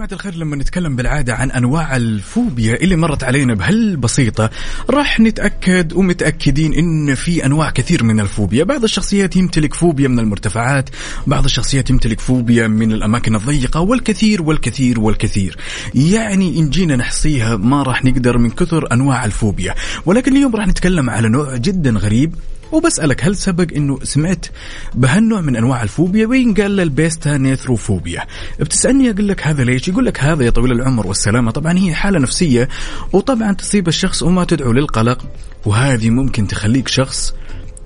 جماعة الخير لما نتكلم بالعادة عن أنواع الفوبيا اللي مرت علينا بهالبسيطة راح نتأكد ومتأكدين إن في أنواع كثير من الفوبيا، بعض الشخصيات يمتلك فوبيا من المرتفعات، بعض الشخصيات يمتلك فوبيا من الأماكن الضيقة والكثير والكثير والكثير. يعني إن جينا نحصيها ما راح نقدر من كثر أنواع الفوبيا، ولكن اليوم راح نتكلم على نوع جدا غريب وبسألك هل سبق إنه سمعت بهالنوع من أنواع الفوبيا؟ وينقال ال pistanthrophobia بتسألني أقول لك هذا ليش؟ يقول لك هذا يا طويل العمر والسلامة. طبعا هي حالة نفسية وطبعا تصيب الشخص وما تدعو للقلق وهذه ممكن تخليك شخص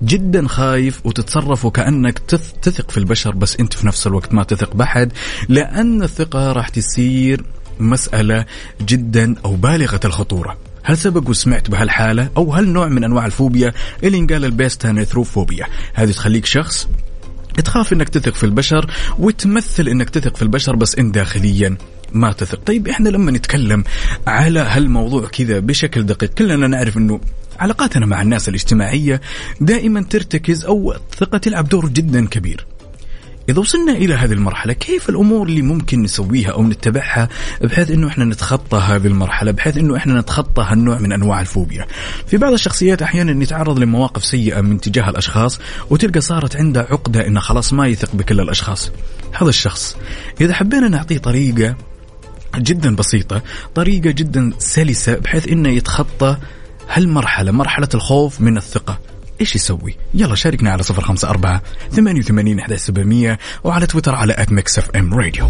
جدا خايف وتتصرف وكأنك تث- تثق في البشر بس أنت في نفس الوقت ما تثق بحد لأن الثقة راح تصير مسألة جدا أو بالغة الخطورة. هل سبق وسمعت بهالحالة؟ أو هل نوع من أنواع الفوبيا اللي ينقال البيستانيثروفوبيا هذه تخليك شخص تخاف إنك تثق في البشر وتمثل إنك تثق في البشر بس انت داخليا ما تثق. طيب إحنا لما نتكلم على هالموضوع كذا بشكل دقيق كلنا نعرف إنه علاقاتنا مع الناس الاجتماعية دائما ترتكز أو الثقة تلعب دور جدا كبير. إذا وصلنا إلى هذه المرحلة كيف الأمور اللي ممكن نسويها أو نتبعها بحيث أنه إحنا نتخطى هذه المرحلة بحيث أنه إحنا نتخطى هالنوع من أنواع الفوبيا؟ في بعض الشخصيات أحيانا نتعرض لمواقف سيئة من تجاه الأشخاص وتلقى صارت عنده عقدة إنه خلاص ما يثق بكل الأشخاص. هذا الشخص إذا حبينا نعطيه طريقة جدا بسيطة طريقة جدا سلسة بحيث إنه يتخطى هالمرحلة مرحلة الخوف من الثقة. إيش يسوي؟ يلا شاركنا على صفر خمسة أربعة ثمانية وثمانين أحد سبعمية وعلى تويتر على اف ام راديو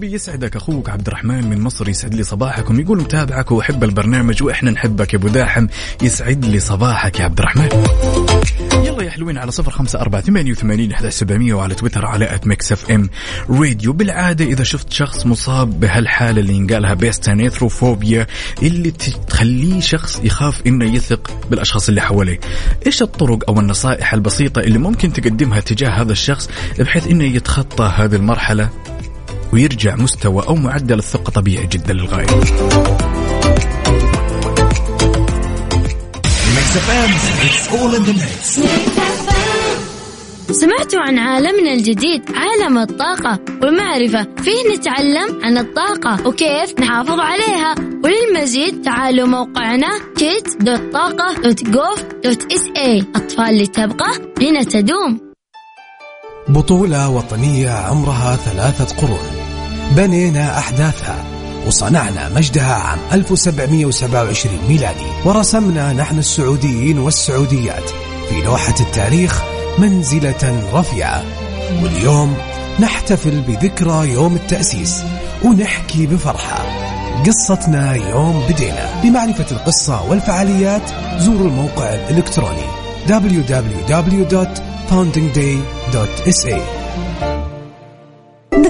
ربي يسعدك. أخوك عبد الرحمن من مصر يسعد لي صباحكم يقول متابعك وأحب البرنامج وإحنا نحبك يا أبو داحم يسعد لي صباحك يا عبد الرحمن يلا يا حلوين على صفر خمسة أربعة ثمانية وثمانين أحد سبعمية وعلى تويتر على at Mix FM Radio بالعادة إذا شفت شخص مصاب بهالحالة اللي ينقالها pistanthrophobia اللي تخليه شخص يخاف إنه يثق بالأشخاص اللي حواليه إيش الطرق أو النصائح البسيطة اللي ممكن تقدمها تجاه هذا الشخص بحيث إنه يتخطى هذه المرحلة؟ ويرجع مستوى أو معدل الثقة طبيعي جدا للغاية. سمعتوا عن عالمنا الجديد عالم الطاقة والمعرفة. فيه نتعلم عن الطاقة وكيف نحافظ عليها. وللمزيد تعالوا موقعنا kids.طاقة.gov.sa أطفال لتبقى هنا تدوم. بطولة وطنية عمرها ثلاثة قرون. بنينا أحداثها وصنعنا مجدها عام 1727 ميلادي ورسمنا نحن السعوديين والسعوديات في لوحة التاريخ منزلة رفيعة. واليوم نحتفل بذكرى يوم التأسيس ونحكي بفرحة. قصتنا يوم بدينا لمعرفة القصة والفعاليات. زوروا الموقع الإلكتروني www.foundingday.sa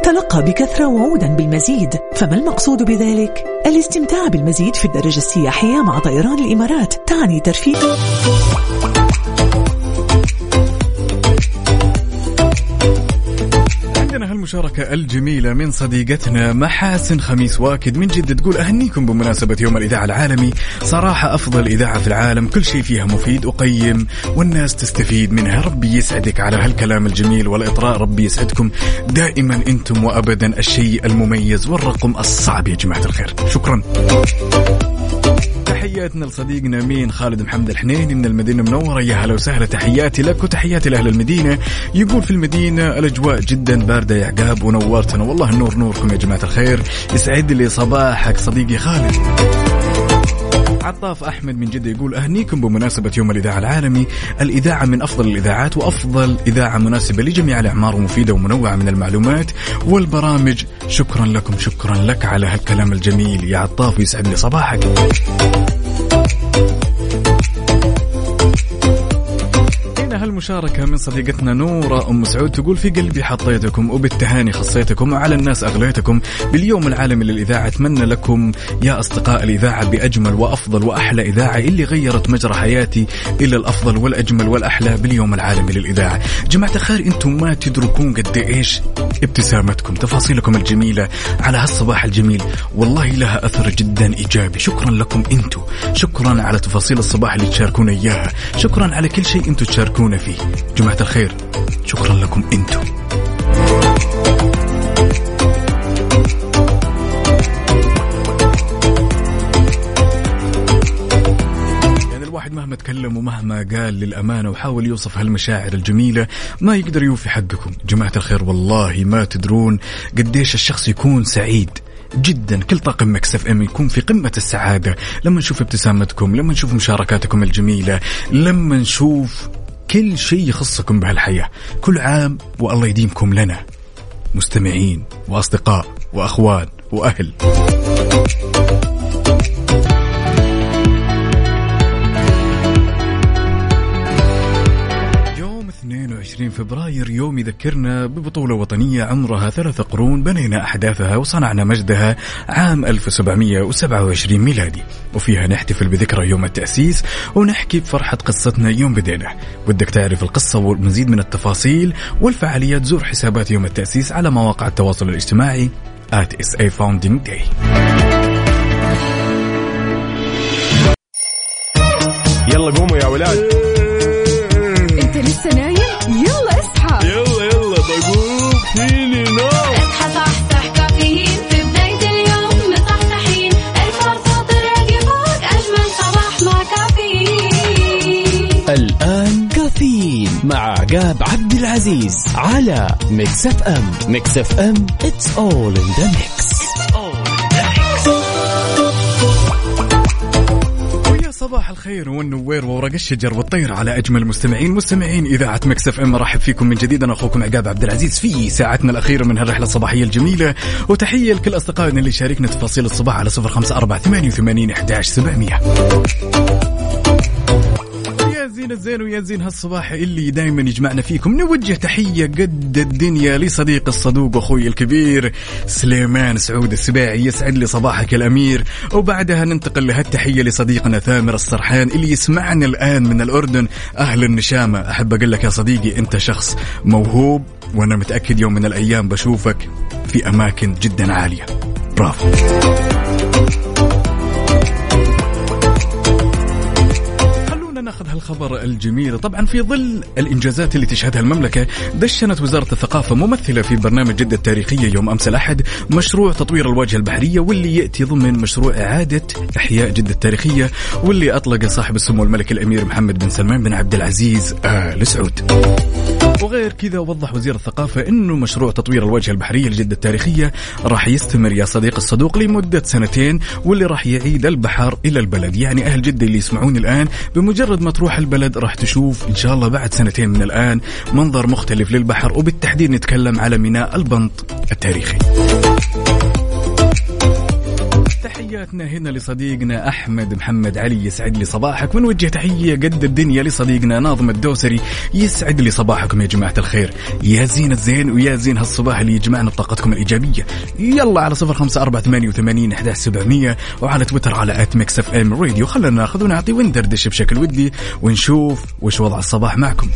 نتلقى بكثرة وعودا بالمزيد. فما المقصود بذلك؟ الاستمتاع بالمزيد في الدرجة السياحية مع طيران الإمارات. تعني ترفيه عندنا هالمشاركة الجميلة من صديقتنا محاسن خميس واكد من جدة تقول أهنيكم بمناسبة يوم الإذاعة العالمي. صراحة أفضل إذاعة في العالم كل شيء فيها مفيد وقيم والناس تستفيد منها. ربي يسعدك على هالكلام الجميل والإطراء ربي يسعدكم. دائما أنتم وأبدا الشيء المميز والرقم الصعب يا جماعة الخير. شكرا. تحياتنا لصديقنا مين خالد محمد الحنيني من المدينة المنورة. يا هلا وسهلا تحياتي لك وتحياتي لأهل المدينة. يقول في المدينة الأجواء جدا باردة يا عقاب ونورتنا. والله النور نوركم يا جماعة الخير. يسعد لي صباحك صديقي خالد. عطاف أحمد من جدة يقول أهنيكم بمناسبة يوم الإذاعة العالمي، الإذاعة من أفضل الإذاعات وأفضل إذاعة مناسبة لجميع الأعمار ومفيدة ومنوعة من المعلومات والبرامج، شكرا لكم شكرا لك على هالكلام الجميل يا عطاف يسعد لي صباحك. هنا هالمشاركة من صديقتنا نورة أم سعود تقول في قلبي حطيتكم وبالتهاني خصيتكم وعلى الناس أغليتكم. باليوم العالمي للإذاعة أتمنى لكم يا أصدقاء الإذاعة بأجمل وأفضل وأحلى إذاعة اللي غيرت مجرى حياتي إلى الأفضل والأجمل والأحلى باليوم العالمي للإذاعة. جماعة الخير أنتم ما تدركون قد إيش ابتسامتكم. تفاصيلكم الجميلة على هالصباح الجميل. والله لها أثر جدا إيجابي. شكرا لكم أنتم شكرا على تفاصيل الصباح اللي تشاركونا إياها. شكرا على كل شيء أنتم تشاركونا فيه. جماعة الخير شكرا لكم أنتم. يعني الواحد مهما تكلم ومهما قال للأمانة وحاول يوصف هالمشاعر الجميلة ما يقدر يوفي حقكم جماعة الخير والله ما تدرون قديش الشخص يكون سعيد جدا. كل طاقم مكسف إم يكون في قمة السعادة. لما نشوف ابتسامتكم لما نشوف مشاركاتكم الجميلة لما نشوف كل شيء يخصكم بهالحياة. كل عام والله يديمكم لنا. مستمعين وأصدقاء وأخوان وأهل. 22 فبراير يوم يذكرنا ببطولة وطنية عمرها ثلاث قرون بنينا أحداثها وصنعنا مجدها عام 1727 ميلادي. وفيها نحتفل بذكرى يوم التأسيس ونحكي بفرحة قصتنا يوم بدينا ودك تعرف القصة والمزيد من التفاصيل والفعاليات زور حسابات يوم التأسيس على مواقع التواصل الاجتماعي at SA Founding Day. يلا قوموا يا ولاد. عقاب عبد العزيز على Mix FM Mix FM it's all in the mix صباح الخير والنوير وورق الشجر والطير على أجمل مستمعين مستمعين إذاعة Mix FM أرحب فيكم من جديد أنا أخوكم عقاب عبد العزيز في ساعتنا الأخيرة من هالرحلة الصباحية الجميلة. وتحية لكل أصدقائنا اللي شاركنا تفاصيل الصباح على 054 88 11700 زين الزين ويا زين هالصباح اللي دايما يجمعنا فيكم. نوجه تحية قد الدنيا لصديق الصدوق واخوي الكبير سليمان سعود السباعي يسعد لي صباحك الأمير. وبعدها ننتقل لهالتحية لصديقنا ثامر السرحان اللي يسمعنا الآن من الأردن. أهل النشامة أحب أقول لك يا صديقي أنت شخص موهوب وأنا متأكد يوم من الأيام بشوفك في أماكن جدا عالية. برافو. ناخذ هالخبر الجميل. طبعا في ظل الإنجازات اللي تشهدها المملكة دشنت وزارة الثقافة ممثلة في برنامج جدة التاريخيه يوم أمس الأحد مشروع تطوير الواجهه البحرية واللي يأتي ضمن مشروع إعادة إحياء جدة التاريخية واللي أطلق صاحب السمو الملك الأمير محمد بن سلمان بن عبد العزيز آل سعود. وغير كذا وضح وزير الثقافة أنه مشروع تطوير الواجهة البحرية لجدة التاريخية راح يستمر يا صديق الصدوق لمدة سنتين واللي راح يعيد البحر إلى البلد. يعني أهل جدة اللي يسمعون الآن بمجرد ما تروح البلد راح تشوف إن شاء الله بعد سنتين من الآن منظر مختلف للبحر وبالتحديد نتكلم على ميناء البنط التاريخي. تحياتنا هنا لصديقنا أحمد محمد علي يسعد لي صباحك. ونوجه تحية قد الدنيا لصديقنا ناظم الدوسري يسعد لي صباحكم يا جماعة الخير. يا زين الزين ويا زين هالصباح اللي يجمعنا بطاقتكم الإيجابية. يلا على صفر خمسة أربعة ثمانية وثمانين احداش سبعمئه وعلى تويتر على at Mix FM Radio خلنا ناخذ ونعطي وندردش بشكل ودي ونشوف وش وضع الصباح معكم.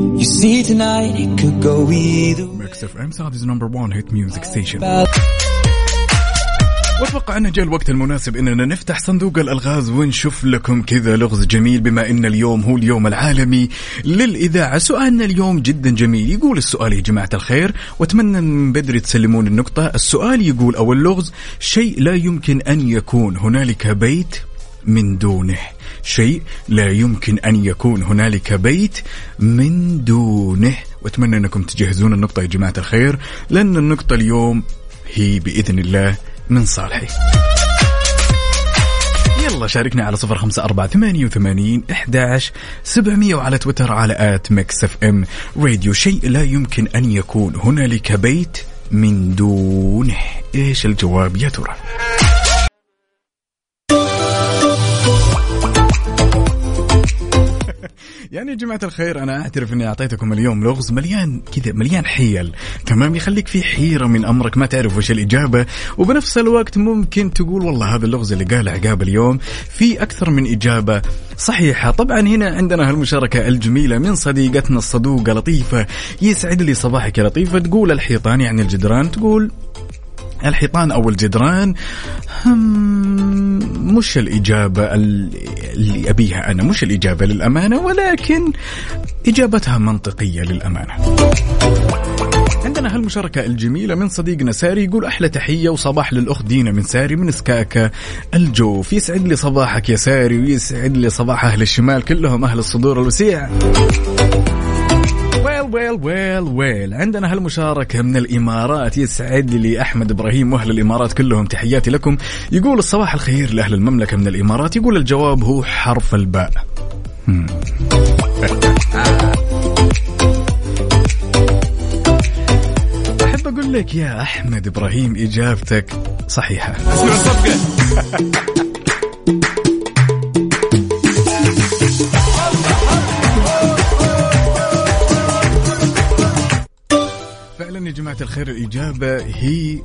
You see tonight it could go either FM Saudi's number 1 hit music station واتوقع انه جاء الوقت المناسب إننا نفتح صندوق الألغاز ونشوف لكم كذا لغز جميل بما إن اليوم هو اليوم العالمي. للإذاعة، سؤالنا اليوم جدا جميل، يقول السؤال يا جماعة الخير وأتمنى من بدري تسلمون النقطة، السؤال يقول أو اللغز شيء لا يمكن أن يكون هنالك بيت من دونه. شيء لا يمكن أن يكون هنالك بيت من دونه. وأتمنى أنكم تجهزون النقطة يا جماعة الخير. لأن النقطه اليوم. هي بإذن الله من صالحي يلا شاركنا على صفر خمسة أربعة ثمانية وثمانين إحداش سبعمية وعلى تويتر على at Mix FM. Radio شيء لا يمكن أن يكون هنالك بيت من دونه. إيش الجواب يا ترى؟ يعني يا جماعة الخير أنا أعترف أني أعطيتكم اليوم لغز مليان كذا مليان حيل. تمام؟ يخليك في حيرة من أمرك ما تعرف وش الإجابة. وبنفس الوقت ممكن تقول والله هذا اللغز اللي قاله عقاب اليوم في أكثر من إجابة صحيحة. طبعا هنا عندنا هالمشاركة الجميلة من صديقتنا الصدوقة لطيفة يسعد لي صباحك يا لطيفة. تقول الحيطان يعني الجدران تقول الحيطان أو الجدران مش الإجابة ال- اللي أبيها أنا مش الإجابة للأمانة ولكن إجابتها منطقية للأمانة. عندنا هالمشاركة الجميلة من صديقنا ساري يقول أحلى تحية وصباح للأخت دينا من ساري من سكاكا الجوف يسعد لي صباحك يا ساري ويسعد لي صباح أهل الشمال كلهم أهل الصدور الوسيع ويل ويل ويل. عندنا هالمشاركة من الإمارات. يسعد لي أحمد إبراهيم وأهل الإمارات كلهم. تحياتي لكم. يقول الصباح الخير لأهل المملكة من الإمارات. يقول الجواب هو حرف الباء. أحب أقول لك يا أحمد إبراهيم إجابتك صحيحة. أسمع الصفقة يا جماعة الخير الإجابة هي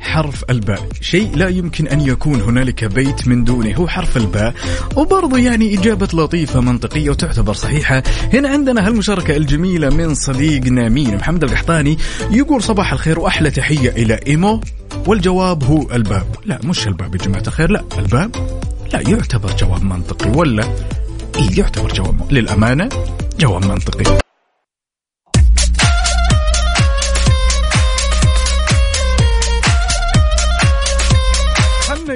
حرف الباء. شيء لا يمكن أن يكون هنالك بيت من دونه هو حرف الباء. وبرضه يعني إجابة لطيفة منطقية وتعتبر صحيحة. هنا عندنا هالمشاركة الجميلة من صديقنا مين محمد القحطاني يقول صباح الخير وأحلى تحية إلى إيمو. والجواب هو الباب. لا مش الباب يا جماعة الخير لا الباب لا يعتبر جواب منطقي ولا؟ إيه يعتبر جواب للأمانة جواب منطقي.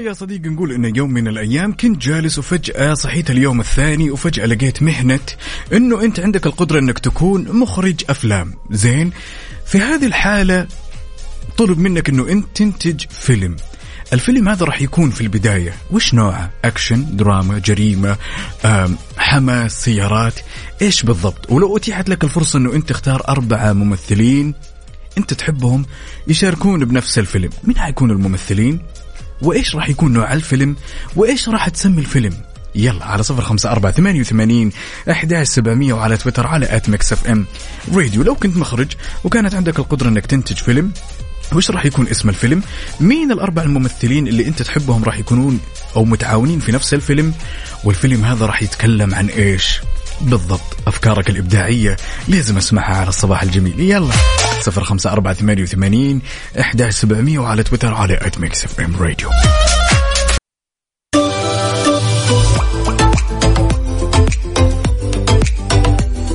يا صديقي نقول انه يوم من الأيام كنت جالس وفجأة صحيت اليوم الثاني وفجأة لقيت مهنة إنه أنت عندك القدرة إنك تكون مخرج أفلام. زين في هذه الحالة طلب منك إنه أنت تنتج فيلم. الفيلم هذا راح يكون في البداية. وش نوعه؟ أكشن دراما جريمة حماس سيارات. إيش بالضبط؟ ولو أتيحت لك الفرصة أنه أنت تختار أربعة ممثلين أنت تحبهم يشاركون بنفس الفيلم. من حيكون الممثلين؟ وإيش راح يكون نوع الفيلم؟ وإيش راح تسمي الفيلم؟ يلا على صفر خمسة أربعة ثمانية وثمانين أحداش سبعمية وعلى تويتر على at Mix FM Radio لو كنت مخرج وكانت عندك القدرة أنك تنتج فيلم وش راح يكون اسم الفيلم؟ مين الأربع الممثلين اللي أنت تحبهم راح يكونون أو متعاونين في نفس الفيلم؟ والفيلم هذا راح يتكلم عن إيش؟ بالضبط أفكارك الإبداعية. لازم أسمعها على الصباح الجميل. يلا صفر خمسة أربعة ثمانية وثمانين أحداش سبعمية وعلى تويتر على at Mix FM Radio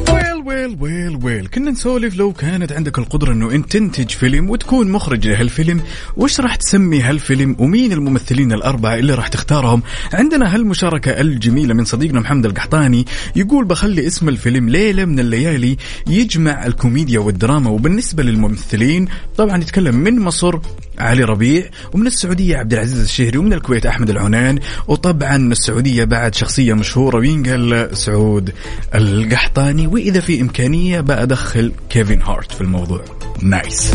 well well well well كنا نسولف لو كانت عندك القدرة إنه أنت تنتج فيلم وتكون مخرج لهالفيلم وش راح تسمي هالفيلم ومين الممثلين الأربعة اللي راح تختارهم؟ عندنا هالمشاركة الجميلة من صديقنا محمد القحطاني يقول بخلي اسم الفيلم ليلة من الليالي يجمع الكوميديا والدراما وبالنسبة للممثلين طبعا يتكلم من مصر علي ربيع ومن السعودية عبد العزيز الشهري ومن الكويت أحمد العنان وطبعا السعودية بعد شخصية مشهورة وينقل سعود القحطاني. وإذا في إمكانية بأدخل كيفن هارت في الموضوع. nice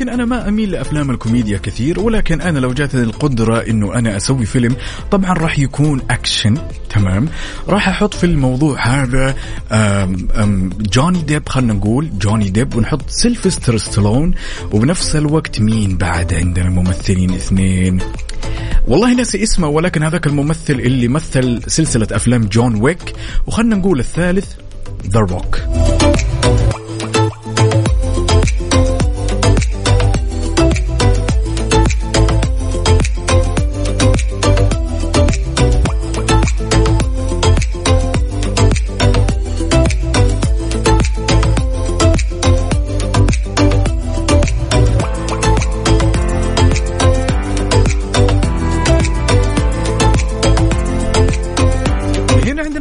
يمكن أنا ما أميل لأفلام الكوميديا كثير ولكن أنا لو جاتني القدرة إنه أنا أسوي فيلم طبعا راح يكون أكشن تمام؟ راح أحط في الموضوع هذا أم أم جوني ديب خلينا نقول جوني ديب ونحط سيلفستر ستالون وبنفس الوقت مين بعد عندنا؟ ممثلين اثنين. والله ناسي اسمه ولكن هذاك الممثل اللي مثل سلسلة أفلام جون ويك وخلنا نقول الثالث ذا روك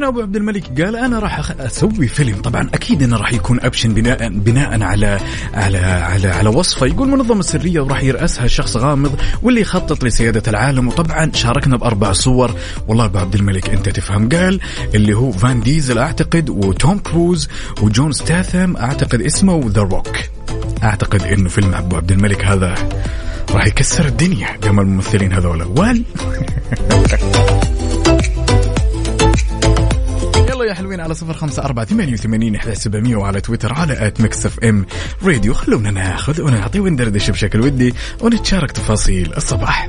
أبو عبد الملك قال أنا راح أسوي فيلم. طبعا أكيد إنه راح يكون أكشن بناء بناء على على على على وصفة. يقول منظمة سرية وراح يرأسها شخص غامض واللي يخطط لسيادة العالم. وطبعا شاركنا بأربع صور. والله أبو عبد الملك أنت تفهم. قال اللي هو فان ديزل أعتقد وتوم كروز وجون ستاثم أعتقد اسمه ذا روك أعتقد إنه فيلم أبو عبد الملك هذا راح يكسر الدنيا. قام الممثلين هذول. وال يا حلوين على صفر خمسة أربعة ثمانية وثمانين إحدى سبعمية وعلى تويتر على at Mix FM Radio. خلونا ناخذ ونعطي وندردش بشكل ودي ونتشارك تفاصيل الصباح.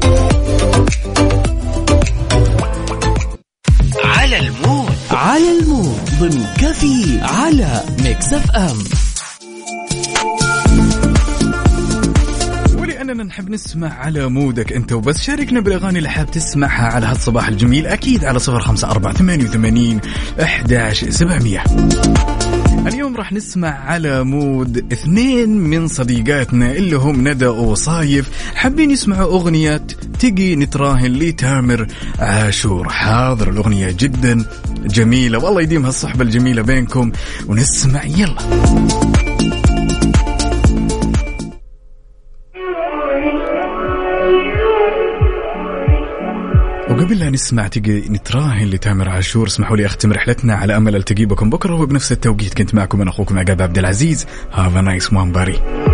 على ال mood. على ال mood. ضمن كفي على Mix FM. ولأننا نحب نسمع على مودك أنت وبس. شاركنا بالأغاني اللي حاب تسمعها على هالصباح الجميل. أكيد على صفر خمسة أربعة ثمانية وثمانين أحداش سبعمية. اليوم راح نسمع على مود اثنين من صديقاتنا اللي هم ندى وصايف. حابين يسمعوا أغنية تجي نتراهن لتامر عاشور. حاضر الأغنية جدا جميلة. والله يديم هالصحبة الجميلة بينكم. ونسمع يلا. وقبل لا نسمع تجي نتراهن لتامر عاشور اسمحوا لي أختم رحلتنا على أمل التقي بكم بكرة وبنفس التوقيت كنت معكم أنا أخوكم عقاب عبد العزيز. have nice one bye bye